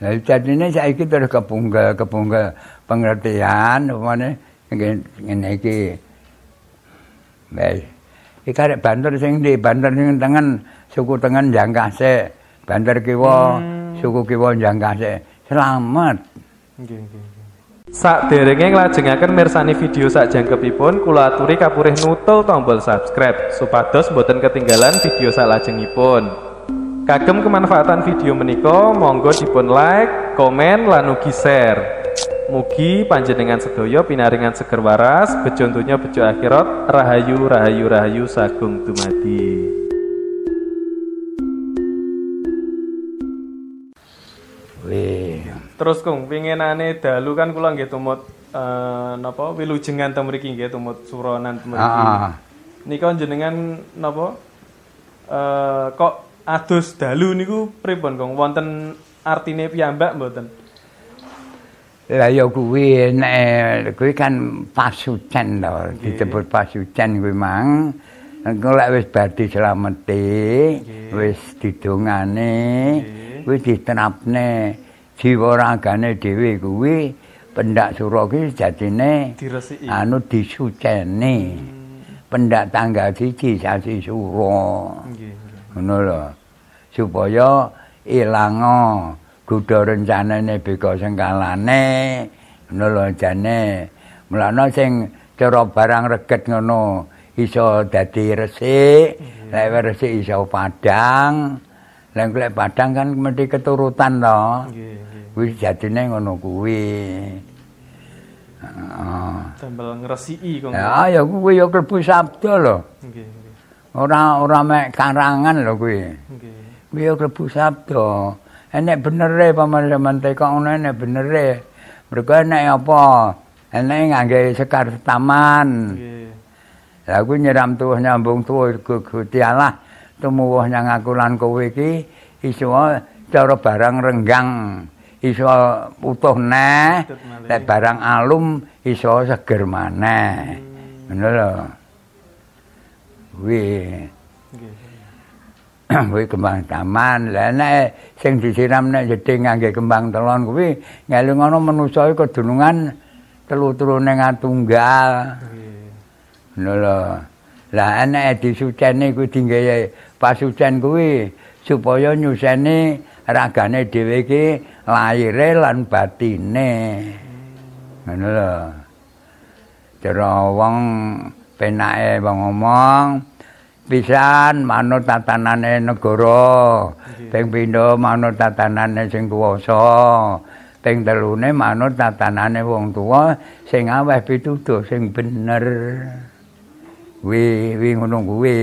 Lah jadine saiki terus kepunggal kepunggal pengertian upamane ngene iki. Wes. Iki arek banter sing di banter sing tengen suku tengen jangkase. Banter kiwa hmm. suku kiwa jangkase. Selamat. Nggih nggih. Sak derenge nglajengaken mirsani video sak jangkepipun kula aturi kapurih nutul tombol subscribe supados boten ketinggalan video sak lajengipun. Kagem kemanfaatan video menika monggo dipun like, komen lan ugi share. Mugi panjenengan sedaya pinaringan seger waras, bejo bejo akhirat, rahayu rahayu rahayu sagung dumadi. Wih. Terus kung pinginane dalu kan kula nggih tumut uh, napa wilujengan teng mriki nggih tumut suronan mriki. Heeh. Nika jenengan napa uh, kok adus dalu niku pripun Kong? Wonten artine piyambak mboten? Lah ya kuwi nek kuwi kan pasucen to, disebut pasucen kuwi mang. Engko lek wis badhe slamete, wis didongane, kuwi diterapne jiwa ragane dhewe kuwi pendak sura kuwi jadine diresiki. Anu disuceni. Hmm. Pendak tanggal siji sasi sura. Nggih. Ngono lho. Supaya ilango kudu rencanane beka sengkalane ngono jane mulane sing cara barang reget ngono iso dadi resik lek resik iso padang lek lek padang kan mesti keturutan to nggih nggih wis jadine ngono kuwi. Tambal ngresiki kok. Ya, ya kuwi ya klebu sabda lho. Nggih, nggih. Ora ora mek karangan lho kuwi. Nggih. Biyo klebu sabda. Enek benere paman-paman teko ngono enek benere. Mergo enek apa? Enek ngangge sekar taman. Nggih. Lah kuwi nyeram tuh nyambung tuh Gusti Allah tumuwuh nyang aku lan kowe iki iso cara barang renggang iso utuh neh nek barang alum iso seger maneh. Hmm. Ngono lho. Wih. Kuwi kembang taman. Lah nek sing disiram nek jedhe ngangge kembang telon kuwi ngelu ngono manusa iku kedunungan telu-telune ngatunggal. Ngono lho. Lah nek disuceni kuwi dinggawe pasucen kuwi supaya nyuseni ragane dhewe iki lahire lan batine. Ngono lho. Cara wong penake wong ngomong pisan manut tatanane negara. Ping pindho manut tatanane sing kuwasa ping telune manut tatanane wong tuwa sing aweh pituduh sing bener. Wi wi ngono kuwi.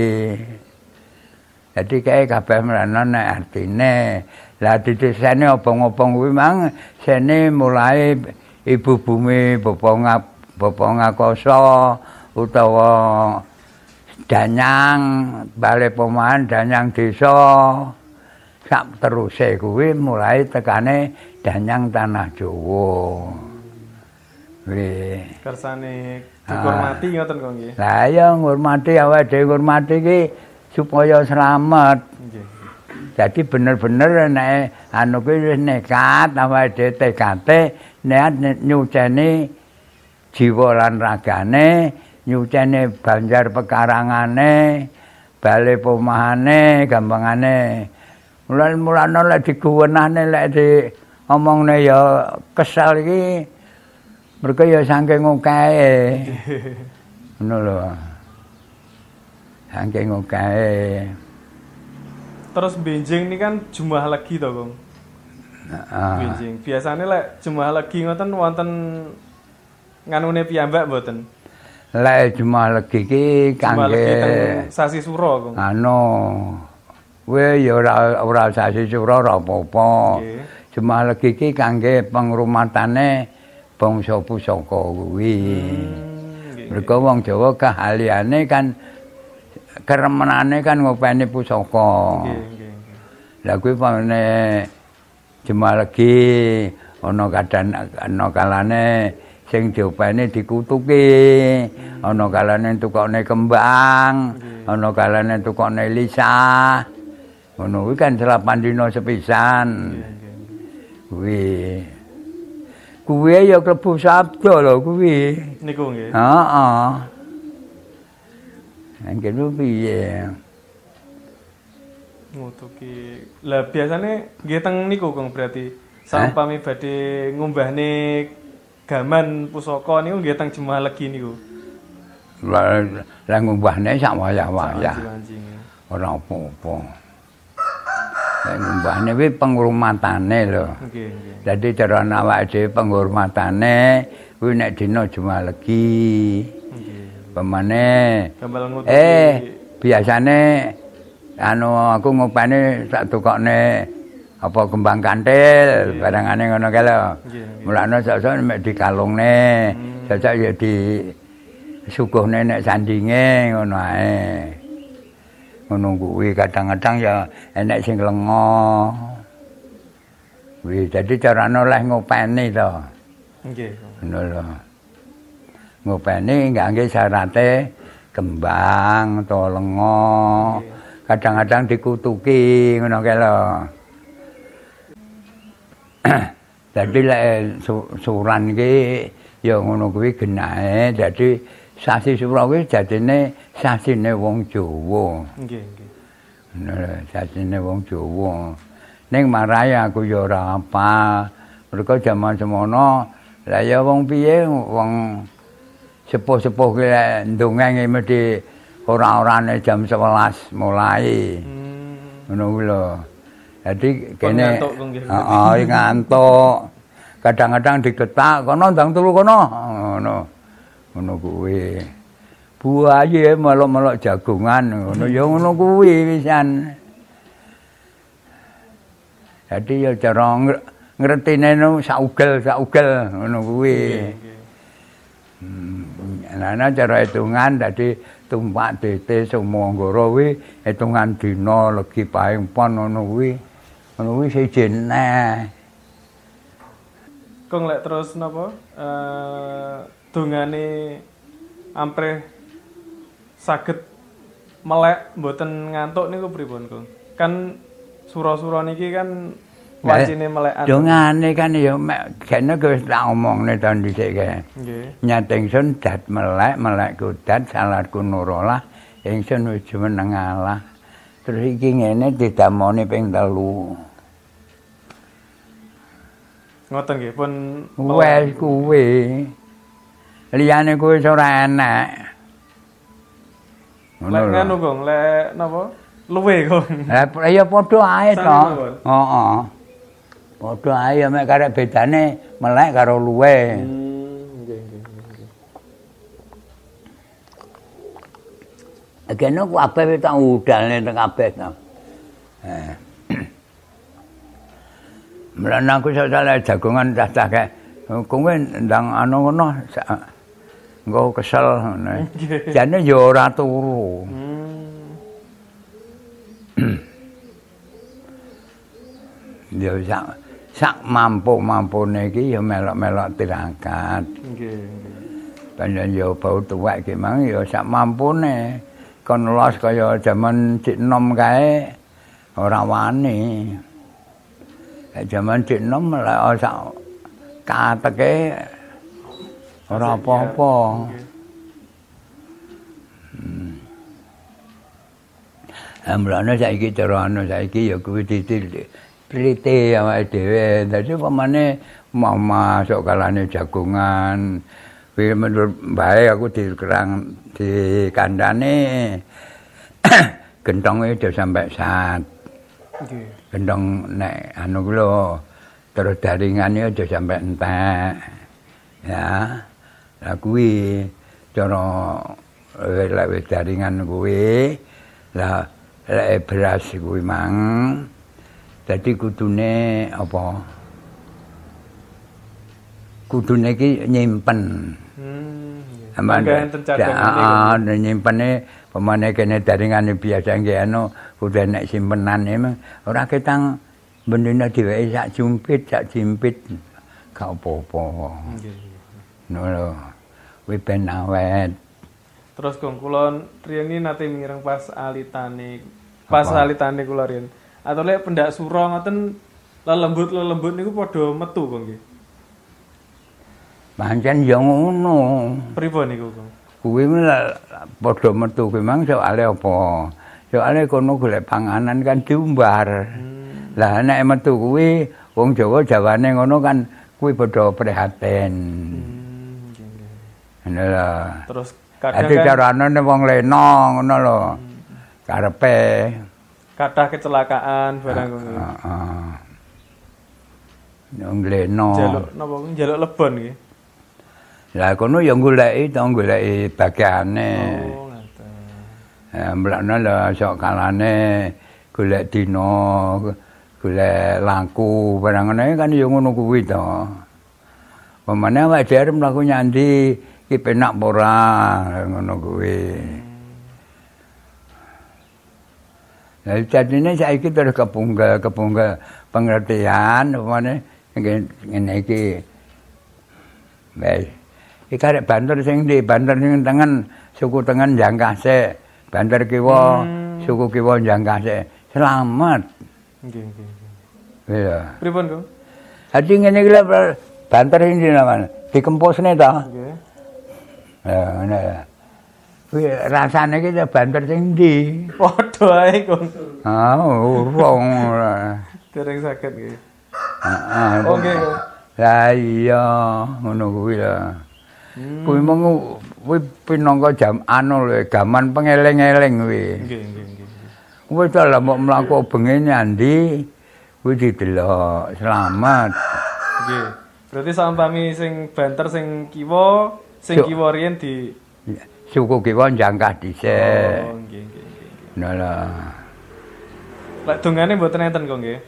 Dadi kae kabeh mrana nek artine. Lah ditesane obong-obong kuwi mang sene mulai ibu bumi bapa bapa ngakoso utawa danyang bale pomahan danyang desa sak teruse kuwi mulai tekane danyang tanah Jawa. Wih. Kersane dihormati ah. ngoten kok nggih. Lah ya ngurmati awake dhewe ngurmati iki supaya selamat. Nggih. Jadi bener-bener nek anu kuwi wis nekat awake dhewe tekate nek nyuceni jiwa lan ragane nyucene banjar pekarangane bale pomahane gampangane. Mulan mulane lek diguwenane lek di omongne ya kesal iki mergo ya saking ngkae ngono lho. Saking ngkae terus benjing ini kan jumlah lagi to Kong. Heeh. Benjing biasane lek jumlah lagi ngoten wonten nganune piyambak mboten lek cuma legi iki kangge sasi sura kok. Anu. We ya ora ora sasi sura ora apa-apa. Cuma legi iki kangge pengrumatane bangsa pusaka kuwi. Hmm, Mergo wong Jawa kahaliane kan keremenane kan ngopeni pusaka. Nggih, nggih. Lah kuwi pamane cuma legi ana kadang ana kalane sing diopeni dikutuki ana kalane tukone kembang ana kalane tukone lisa ngono kuwi kan selapan dina sepisan Kuwi. Kuwi ya klebu sabda lho kuwi. Niku nggih. Heeh. Engke lu piye? Ngutuki. Lah biasane nggih teng niku Kang berarti sampami badhe ngumbahne gaman pusaka niku nggih teng Jemaah Legi niku. Lah lah ngumbahne sak wayah-wayah. Ora apa-apa. Lah ngumbahne kuwi penghormatane lho. Nggih, nggih. Dadi cara awake dhewe penghormatane kuwi nek dina Jumat Legi. Nggih. Pemane eh biasane anu aku ngupane sak tukokne apa kembang kantil barangane ngono kae lho. Mulane sok-sok mek dikalungne, sok ya di suguhne nek sandinge ngono ae. Ngono kuwi kadang-kadang ya enek sing lengo. Kuwi dadi carane oleh ngopeni to. Nggih. Ngono lho. Ngopeni ngangge syarate kembang to lengo. Kadang-kadang dikutuki ngono kae lho. Dadi lek su- suran iki ya ngono kuwi genahe. Dadi sasi sura kuwi dadine sasine wong Jawa. Nggih, sasine wong Jawa. Ning marai aku ya ora apa. Mereka jaman semono lah ya wong piye wong sepuh-sepuh ki lek ndongeng mesti ora-orane jam 11 mulai. Hmm. Ngono kuwi lho. Pun kene. Heeh, ngantuk. Kadang-kadang digetak kono ndang turu kono. Ngono. Ngono kuwi. Buaye melok-melok jagongan ngono ya ngono kuwi pisan. Dadi ya cara ngertine no saugel saugel ngono kuwi. Nggih. Ana cara hitungan dadi tumpak dite sumonggara kuwi hitungan dina legi paing pon ngono kuwi. Ngono kuwi sejene. Kong lek terus napa? Eh dongane ampreh saged melek mboten ngantuk niku pripun, Kong? Kan sura-sura niki kan wancine melekan. Dongane kan ya mek kene wis tak omongne to dhisik kae. Nggih. Nyatengsun dat melek melekku dat salatku nurolah ingsun wis meneng Allah. Terus iki ngene didamoni ping telu. Ngoten nggih pun Wes kuwi. Liyane kuwi wis ora enak. lek lho. nganu, Kong, lek napa? Luwe, Kong. Lah ya padha ae to. Heeh. Padha ae ya mek karek bedane melek karo luwe. Hmm, nggih, nggih. Kene kabeh wis tak udalne teng kabeh to. Mulane aku sak salah jagongan cacah kae. Kowe ndang anu ngono engko kesel ngono. Jane ya ora turu. Ya sak sak mampu-mampune iki ya melok-melok tirakat. Nggih. Panjen ya bau tuwek iki mang ya sak mampune. Kon los kaya jaman Cik Nom kae ora wani. Jaman Cik Nom lek sak kateke ora apa-apa. Amrane saiki cara anu saiki ya kuwi titil prite awake dhewe. Dadi pamane mau masuk kalane jagongan. Kuwi menurut bae aku dikerang di kandane gentongnya udah sampai saat Nggih. gendong nek anu ku lho terus daringannya udah sampai entek ya lah kuwi cara lek wis daringan kuwi lah lek beras kuwi mang dadi kudune apa kudune iki nyimpen Hmm. nggih. Aman. Pemane kene daringane biasa nggih anu kudu nek simpenane mah ora ketang bendina dheweke sak jumpit sak jimpit gak apa-apa. Nggih. Ngono lho. Kuwi ben awet. Terus kong kula riyen iki nate mireng pas alitane pas Apa? alitane kula riyen. Atau lek pendak sura ngoten Lelembut-lelembut niku padha metu kok nggih. Pancen ya ngono. Pripun niku? Kuwi padha metu kuwi mang soalé apa? Soalé kono golek panganan kan diumbar. Hmm. Lah nek metu kuwi wong Jawa jawane ngono kan kuwi padha prihatin. Hmm. Ngono. Terus kadang kan carane wong leno ngono lho. Karepe. kathah kecelakaan barang nggih. Heeh. Wong leno. Jaluk napa Kang? Jaluk lebon nggih. Lah kono ya goleki to goleki bagiane. Oh, ngoten. Ya mlakno lho sok kalane golek dina, golek laku barang ngene kan ya ngono kuwi to. Pemane awake dhewe mlaku nyandi iki penak apa ora ngono kuwi. Lah jadine saiki terus kepunggal kepunggal pengertian pemane ngene iki. Baik. Iki arek banter sing ndi? Banter sing tengen, suku tengen jangkase. Banter kiwa, Hmm. suku kiwa jangkase. Selamat. Nggih, nggih. Iya. Pripun, Kang? Dadi ngene iki banter sing ndi namane? Dikempusne ta? Nggih. Ya ngene ya. Kuwi rasane iki ya banter sing ndi? Padha ae, Kang. Ah, urung. Dereng saged nggih. Heeh. Oh, nggih, Kang. Lah iya, ngono kuwi lho. Hmm. Kuwi mung kuwi pinangka jam anu lho, gaman pengeling-eling kuwi. Nggih, nggih, nggih. Kuwi mbok mlaku bengi nyandi kuwi didelok selamat. Nggih. Berarti sampami sing banter sing kiwa, sing kiwa riyen di Suku kiwa jangkah dhisik. Oh, nggih, nggih, nggih. Nah lah. Lek dongane mboten enten kok nggih.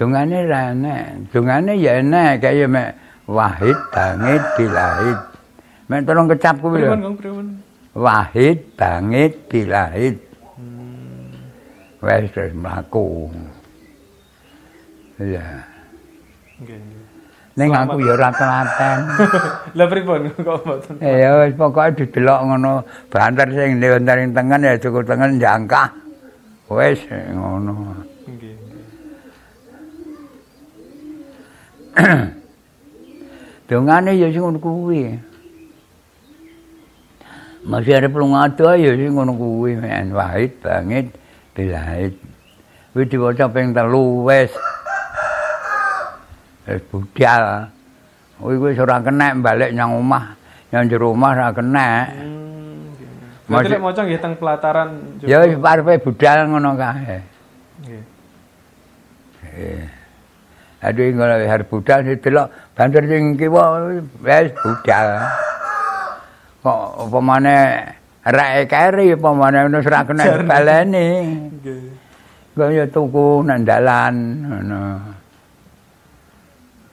Dungane ra enek. Dungane ya enek kaya mek Wahid bangit dilahid. Mek tolong kecap kuwi lho. Wahid bangit dilahid. Hmm. Wes terus mlaku. Iya. Nggih. Ning aku ya ora telaten. Lah pripun kok mboten? Eh ya wis pokoke didelok ngono. Banter sing ndek ing tengen ya cukup tengen jangkah. Wis ngono. Nggih. Dongane ya sing ngono kuwi. Masih arep lunga ya sing ngono kuwi men wahid bangit bilahid. Wis diwaca ping telu wis. Wis budal. Kuwi wis ora kena balik nyang omah. Yang jero omah ora kena. Hmm, Masih- maca nggih teng pelataran Ya wis parepe budal ngono kae. Nggih. Eh. Aduh ngono wis budal didelok banter sing kiwa wis budal. Maneh rake keri apa maneh wis ora kena baleni. Nggih. Kaya tuku nang dalan ngono.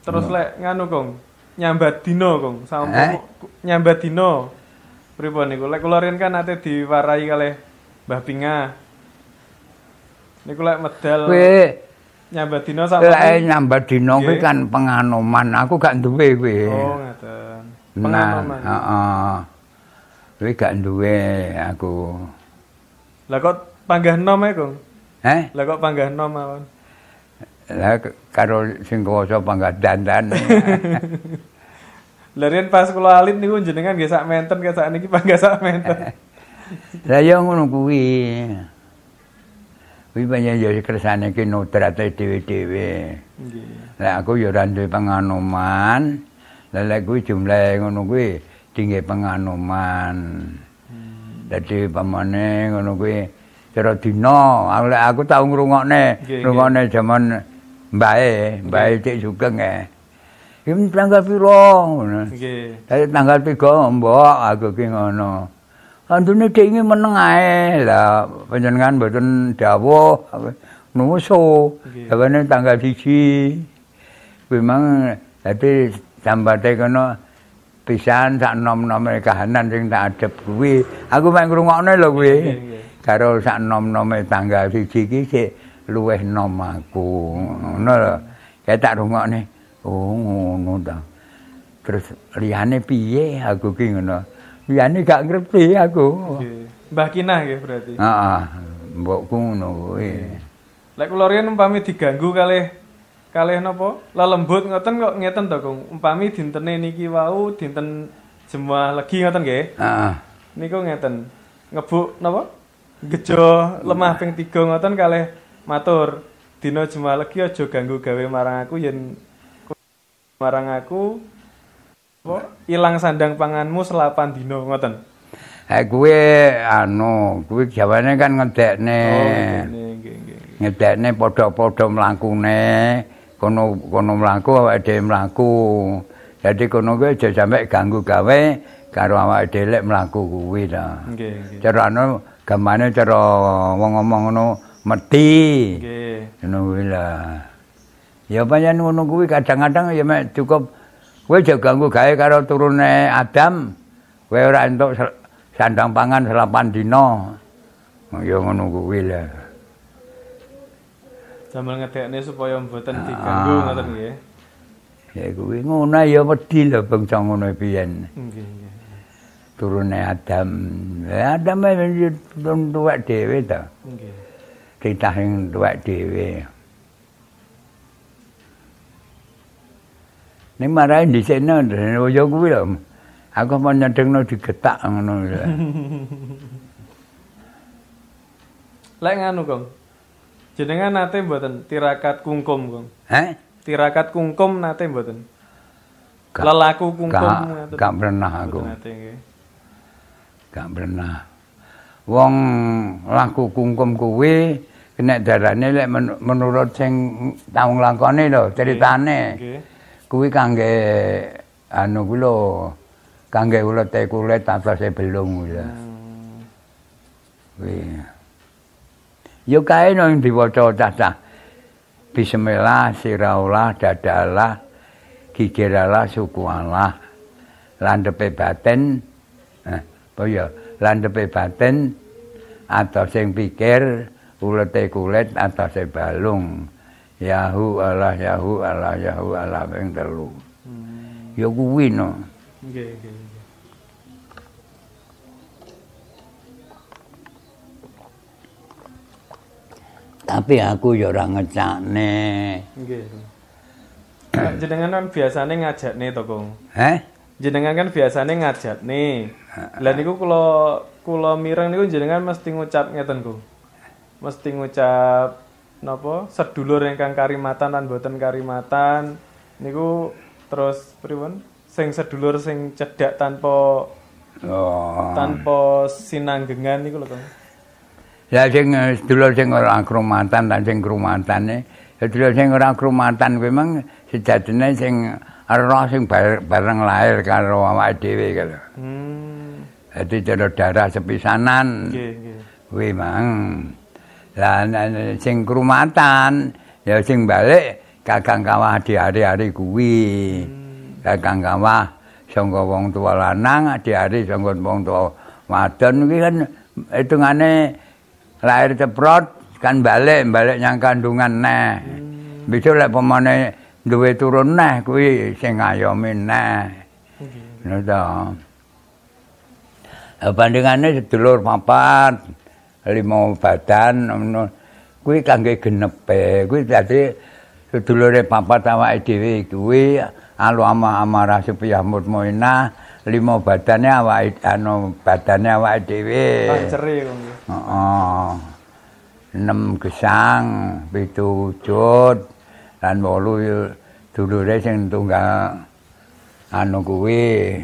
Terus lek nganu Kong, nyambat dino Kong, Eh? sampe nyambat dino. Pripun niku? Lek kula kan ate diwarai kalih Mbah Pinga. Niku lek medal Kuwi nyambat dino sampe lek nyambat dina kuwi kan penganoman. Aku gak duwe kuwi. Oh, ngaten. Nah, Pengalaman. heeh. Kuwi gak duwe aku. Lah kok panggah nom ae, Kong? Eh? Lah kok panggah nom mawon? Lah karo sing kuwasa panggah dandan. Lah riyen pas kula alit niku jenengan nggih sak menten kayak sakniki panggah sak menten. Lah ya ngono kuwi. Kuwi banyak ya kersane ki nutrate dhewe-dhewe. Nggih. Lah aku ya ora duwe penganoman. Lah lek kuwi jumlahe ngono kuwi tinggi penganoman. Dadi pamane ngono kuwi cara dina, aku tau ngrungokne, ngrungokne jaman mbae, mbae Cik Sugeng e. Iki tanggal piro. Nggih. Dari tanggal 3 mbok aku ki ngono. Antune dhek iki meneng ae. Lah panjenengan mboten dawuh nuso. Dawane tanggal 1. Kuwi mang dadi jambate kono pisan sak nom-nome kahanan sing tak adep kuwi. Aku mek ngrungokne lho kuwi. Nggih, nggih. Karo sak nom-nome tanggal 1 iki sik luweh nom aku. Ngono lho. Kayak tak rungokne. Oh ngono ta. Terus liyane piye aku ki ngono. Liyane gak ngerti aku. Nggih. Mbah Kinah nggih berarti. Heeh. Mbokku ngono kuwi. Lek kula riyen umpami diganggu kalih kalih napa lelembut ngoten kok ngeten to Kang umpami dintene niki wau dinten Jemaah legi ngoten nggih? Heeh. niku ngeten. Ngebuk napa gejo lemah ping 3 ngoten kalih matur. Dina Jemaah legi aja ganggu gawe marang aku yen marang aku apa ilang sandang panganmu selapan dina ngoten. Eh kuwi anu, kuwi jawane kan ngedekne. oh nggih nggih nggih. Ngedekne padha-padha mlakune kono kono mlaku awake dhewe mlaku. Dadi kono kuwi aja sampe ganggu gawe karo awake dhewe lek mlaku kuwi ta. Nggih cara anu gamane cara wong ngomong ngono meti. Nggih. Ngono kuwi lah. Ya pancen ngono kuwi kadang-kadang ya mek cukup. Kowe aja ganggu gawe karo turune Adam kowe ora entuk sandang pangan selapan dina. Ya ngono kuwi lah Sambil ngedekne supaya mboten diganggu Ah. ngoten nggih. Ya kuwi ngono ya wedi lho bangsa ngono. Nggih nggih. Turune Adam. Ya Adam wis tuwek dhewe ta. Nggih. Titah sing tuwek dhewe. Ning marahe dhisikno ya kuwi lho. Aku mau nyedengno digetak ngono. Lek nganu. Jenengan nate mboten tirakat kungkum, Kang. Heh? Tirakat kungkum nate mboten. Gak- Lelaku kungkum Gak, gak pernah aku. Mboten nate nggih. Gak pernah. Wong laku kungkum kuwi kena darane lek men- menurut sing tau nglakone lho ceritane. Nggih. Kuwi kangge anu kuwi lho kangge ulete kulit atase belung kuwi lho. Hmm. Kuwi. Yo kae no yang diwaca cacah. Bismillah, siraulah, dadalah, gigiralah, sukualah. Landepe batin, eh, apa ya? Landepe batin, atau sing pikir, ulete kulit, atau sing balung. Yahu Allah, Yahu Allah, Yahu Allah, ping telu. Hmm. Ya kuwi no. Nggih nggih. Tapi aku ya ora ngecakne. Nggih. Jenengan kan biasane ngajakne to, Kang. Heh? Jenengan kan biasane ngajatne. Lah niku kula kula mireng niku jenengan mesti ngucap ngeten, Kang. Mesti ngucap napa sedulur ingkang karimatan lan boten karimatan niku terus pripun? Sing sedulur sing cedhak tanpa Oh. tanpa sinanggengan niku lho, Kang. Ya sing eh, sedulur sing ora krumatan lan sing krumatane, sedulur sing ora krumatan kuwi memang sejatine sing roh sing bar- bareng lahir karo awake dhewe kalau. Hmm. Dadi cara darah sepisanan Nggih, nggih. kuwi mang. Lah sing krumatan ya sing balik kakang kawah di hari-hari kuwi. Kakang kawah sangka wong tua lanang, di-hari sangka wong tua wadon kuwi kan hitungane lahir ceprot kan balik balik nyang kandungan neh. Bisa lek pemane duwe turun neh kuwi sing ngayomi neh. Nggih. Ngono to. Eh, Bandingane sedulur papat, lima badan ngono. Kuwi kangge genepe. Kuwi dadi sedulure papat awake dhewe kuwi alu ama amarah supaya mutmainah lima badane awake anu badane awake dhewe. Pancere, Kang. Heeh. Enam gesang, pitu wujud, lan wolu dulure sing tunggal anu kuwi.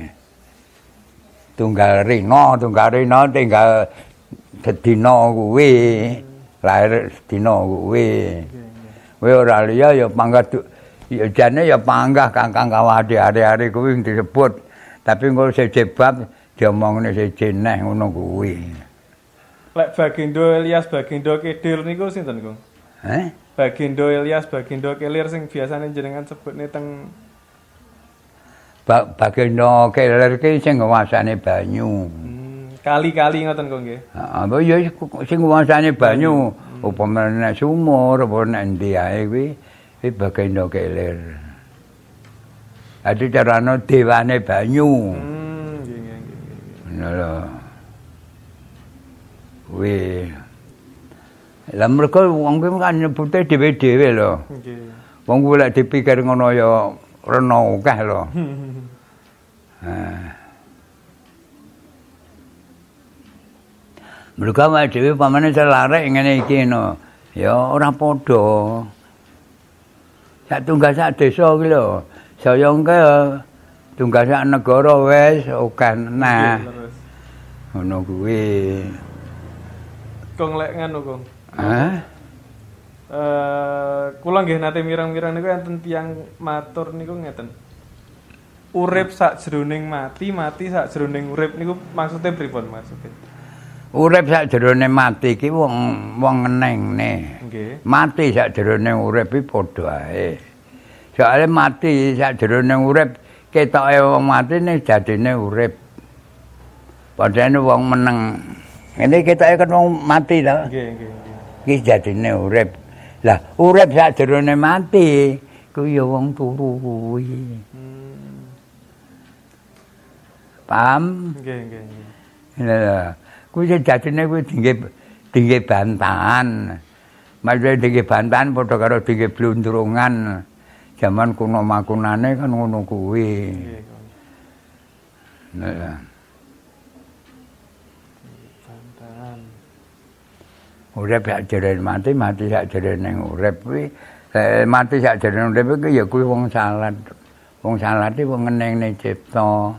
Tunggal rino, tunggal rino tinggal sedina kuwi. Lahir sedina kuwi. Kowe ora liya ya panggah ya jane ya panggah kangkang kawah hari-hari kuwi disebut. Tapi engko sejebab diomongne sejeneh ngono kuwi. Lek Bagindo Elias Bagindo Kedir niku sinten, Kang? Eh? Bagindo Elias Bagindo Kelir sing biasane jenengan sebutne teng Ba Bagindo keler ki sing nguasane banyu. hmm, kali-kali ngoten kok nggih. Heeh, ya sing nguasane banyu, upama nek sumur apa nek endi ae kuwi kuwi Bagindo keler. Adi carane dewane banyu. Hmm, nggih nggih. nggih. Ngono Kuwi Lah mereka wong kuwi kan nyebute dhewe-dhewe lho. Nggih. Wong kuwi lek dipikir ngono ya rena akeh lho. Mereka wae dhewe pamane celarek ngene iki no. Ya ora padha. Sak tunggal sak desa kuwi lho. Saya engke tunggal sak negara wis akeh nah. Ngono kuwi. Kong lek nganu, Kong. Hah? Eh, kula nggih nate mirang-mirang niku enten tiyang matur niku ngeten. Urip sakjroning mati, mati sakjroning urip niku maksudnya pripun maksudnya? Urip sakjroning mati iki wong wong ngenengne. Nggih. Mati sakjroning urip iki padha ae. Soale mati sakjroning urip ketoke wong mati ning dadine urip. Padahal wong meneng. Ini ketoke kan wong mati to. Nggih, nggih. Iki dadine urip. Lah urip sakjroning mati kuwi ya wong turu kuwi. Hmm. Paham? Nggih. Lha kuwi dadine kuwi dingge dingge bantahan. Maksudnya dingge bantahan padha karo dingge blundrungan. Zaman kuno makunane kan ngono kuwi. Nggih, Kong. Lha Bantahan. Urip sakjroning mati, mati sakjroning urip kuwi eh, mati sakjroning urip kuwi ya kuwi wong salat. Wong salat iki wong ngenengne cipta.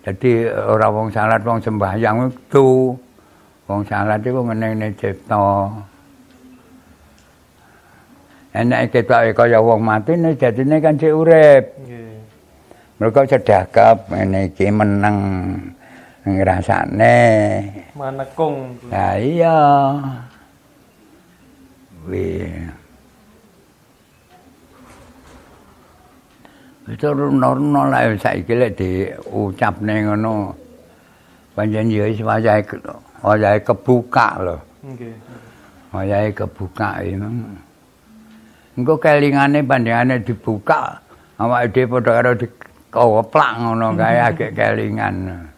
Jadi ora wong salat wong sembahyang itu. Wong salat iku ngenengne cipta. Enak ketoke kaya wong mati nek dadine kan sik urip. Nggih. Mereka cedakap ngene iki meneng ngrasane. Manekung. Lah iya. Wih. Itu runo-runo lah saiki lek diucapne ngono. Pancen ya wis wayahe wayahe kebuka lho. Nggih. Wayahe kebuka iki. Engko kelingane pandengane dibuka, awake dhewe padha karo dikoplak ngono kae agek kelingan.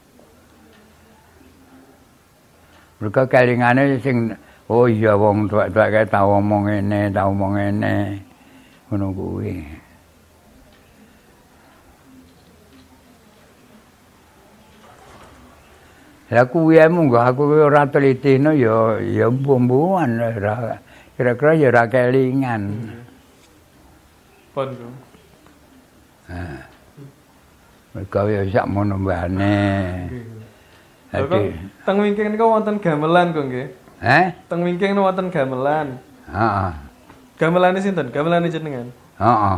Mereka kelingane sing oh iya wong tuwek-tuwek kae tau omong ngene, tau omong ngene. Ngono kuwi. Lah kuwi ae munggo aku ora telitino ya ya mbumbuan ora kira-kira ya ora kelingan. Pun, Kong. Mereka ya sak mono mbane. Kong, teng wingking niku wonten gamelan, Kong nggih. Eh? Teng wingking niku wonten gamelan. Heeh. Gamelane sinten? Gamelane jenengan. Heeh.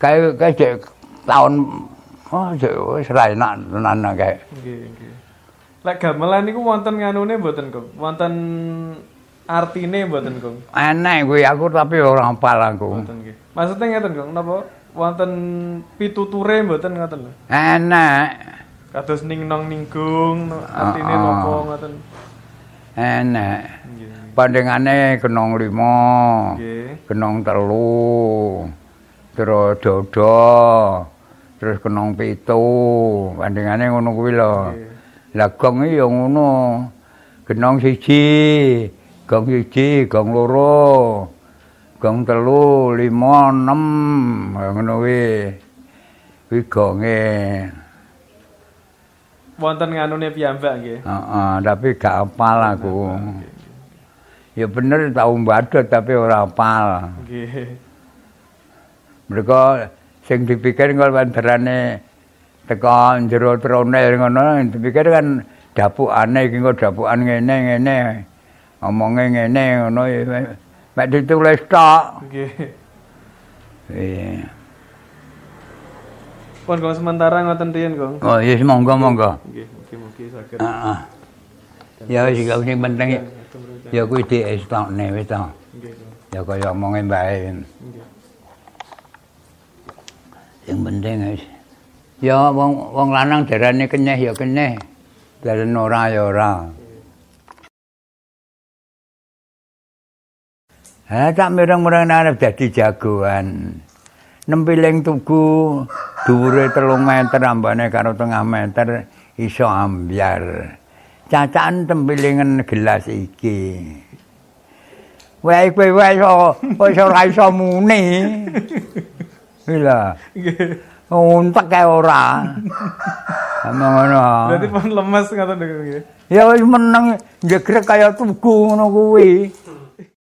Kae kae cek tahun oh cek wis ra enak tenan kae. Nggih, nggih. Lek gamelan niku wonten nganune mboten, Kong? Wonten artine mboten, Kong? Enak kuwi aku tapi ora hafal aku. Mboten nggih. Maksudnya ngeten, Kong, napa wonten pituture mboten ngoten lho. Enak. Kados ning nong ninggung, artine Ah, ah. napa ngoten. Enak. Pandengane kenong lima, Nggih. kenong telu, terus dodo, terus kenong pitu. Pandengane ngono kuwi lho. Nggih. Lah gong iki ya ngono. Genong siji, gong siji, gong loro. Gong telu, lima, enam, Ya ngono kuwi. Kuwi gonge. Wonten nganune piyambak nggih. Heeh, tapi gak hafal aku. Ya bener tau badut tapi ora hafal. Nggih. Mereka sing dipikir kalau bandarane teko jero tronel ngono dipikir kan dapukane iki kok dapukan ngene ngene. Omonge ngene ngono mek ditulis tok. Nggih. Iya. Pun Kong sementara ngoten riyen, Kong. Oh, ya monggo monggo. Nggih, mugi-mugi saged. Heeh. Ya wis gak sing penting ya kuwi diestokne wis to. Nggih. Ya kaya omonge mbae. Nggih. Yang penting wis. Ya wong wong lanang darane kenyeh ya kenyeh. Darane ora ya ora. Ha tak mireng-mireng arep dadi jagoan. Nempiling tugu dhuwure 3 meter ambane karo tengah meter iso ambyar. Cacakan tempilingen gelas iki. Wae kowe wae iso wis ora iso muni. Lha. Untek kae ora. Emang ngono. Berarti pun lemes ngoten nggih. Ya wis meneng jegrek kaya tugu ngono kuwi.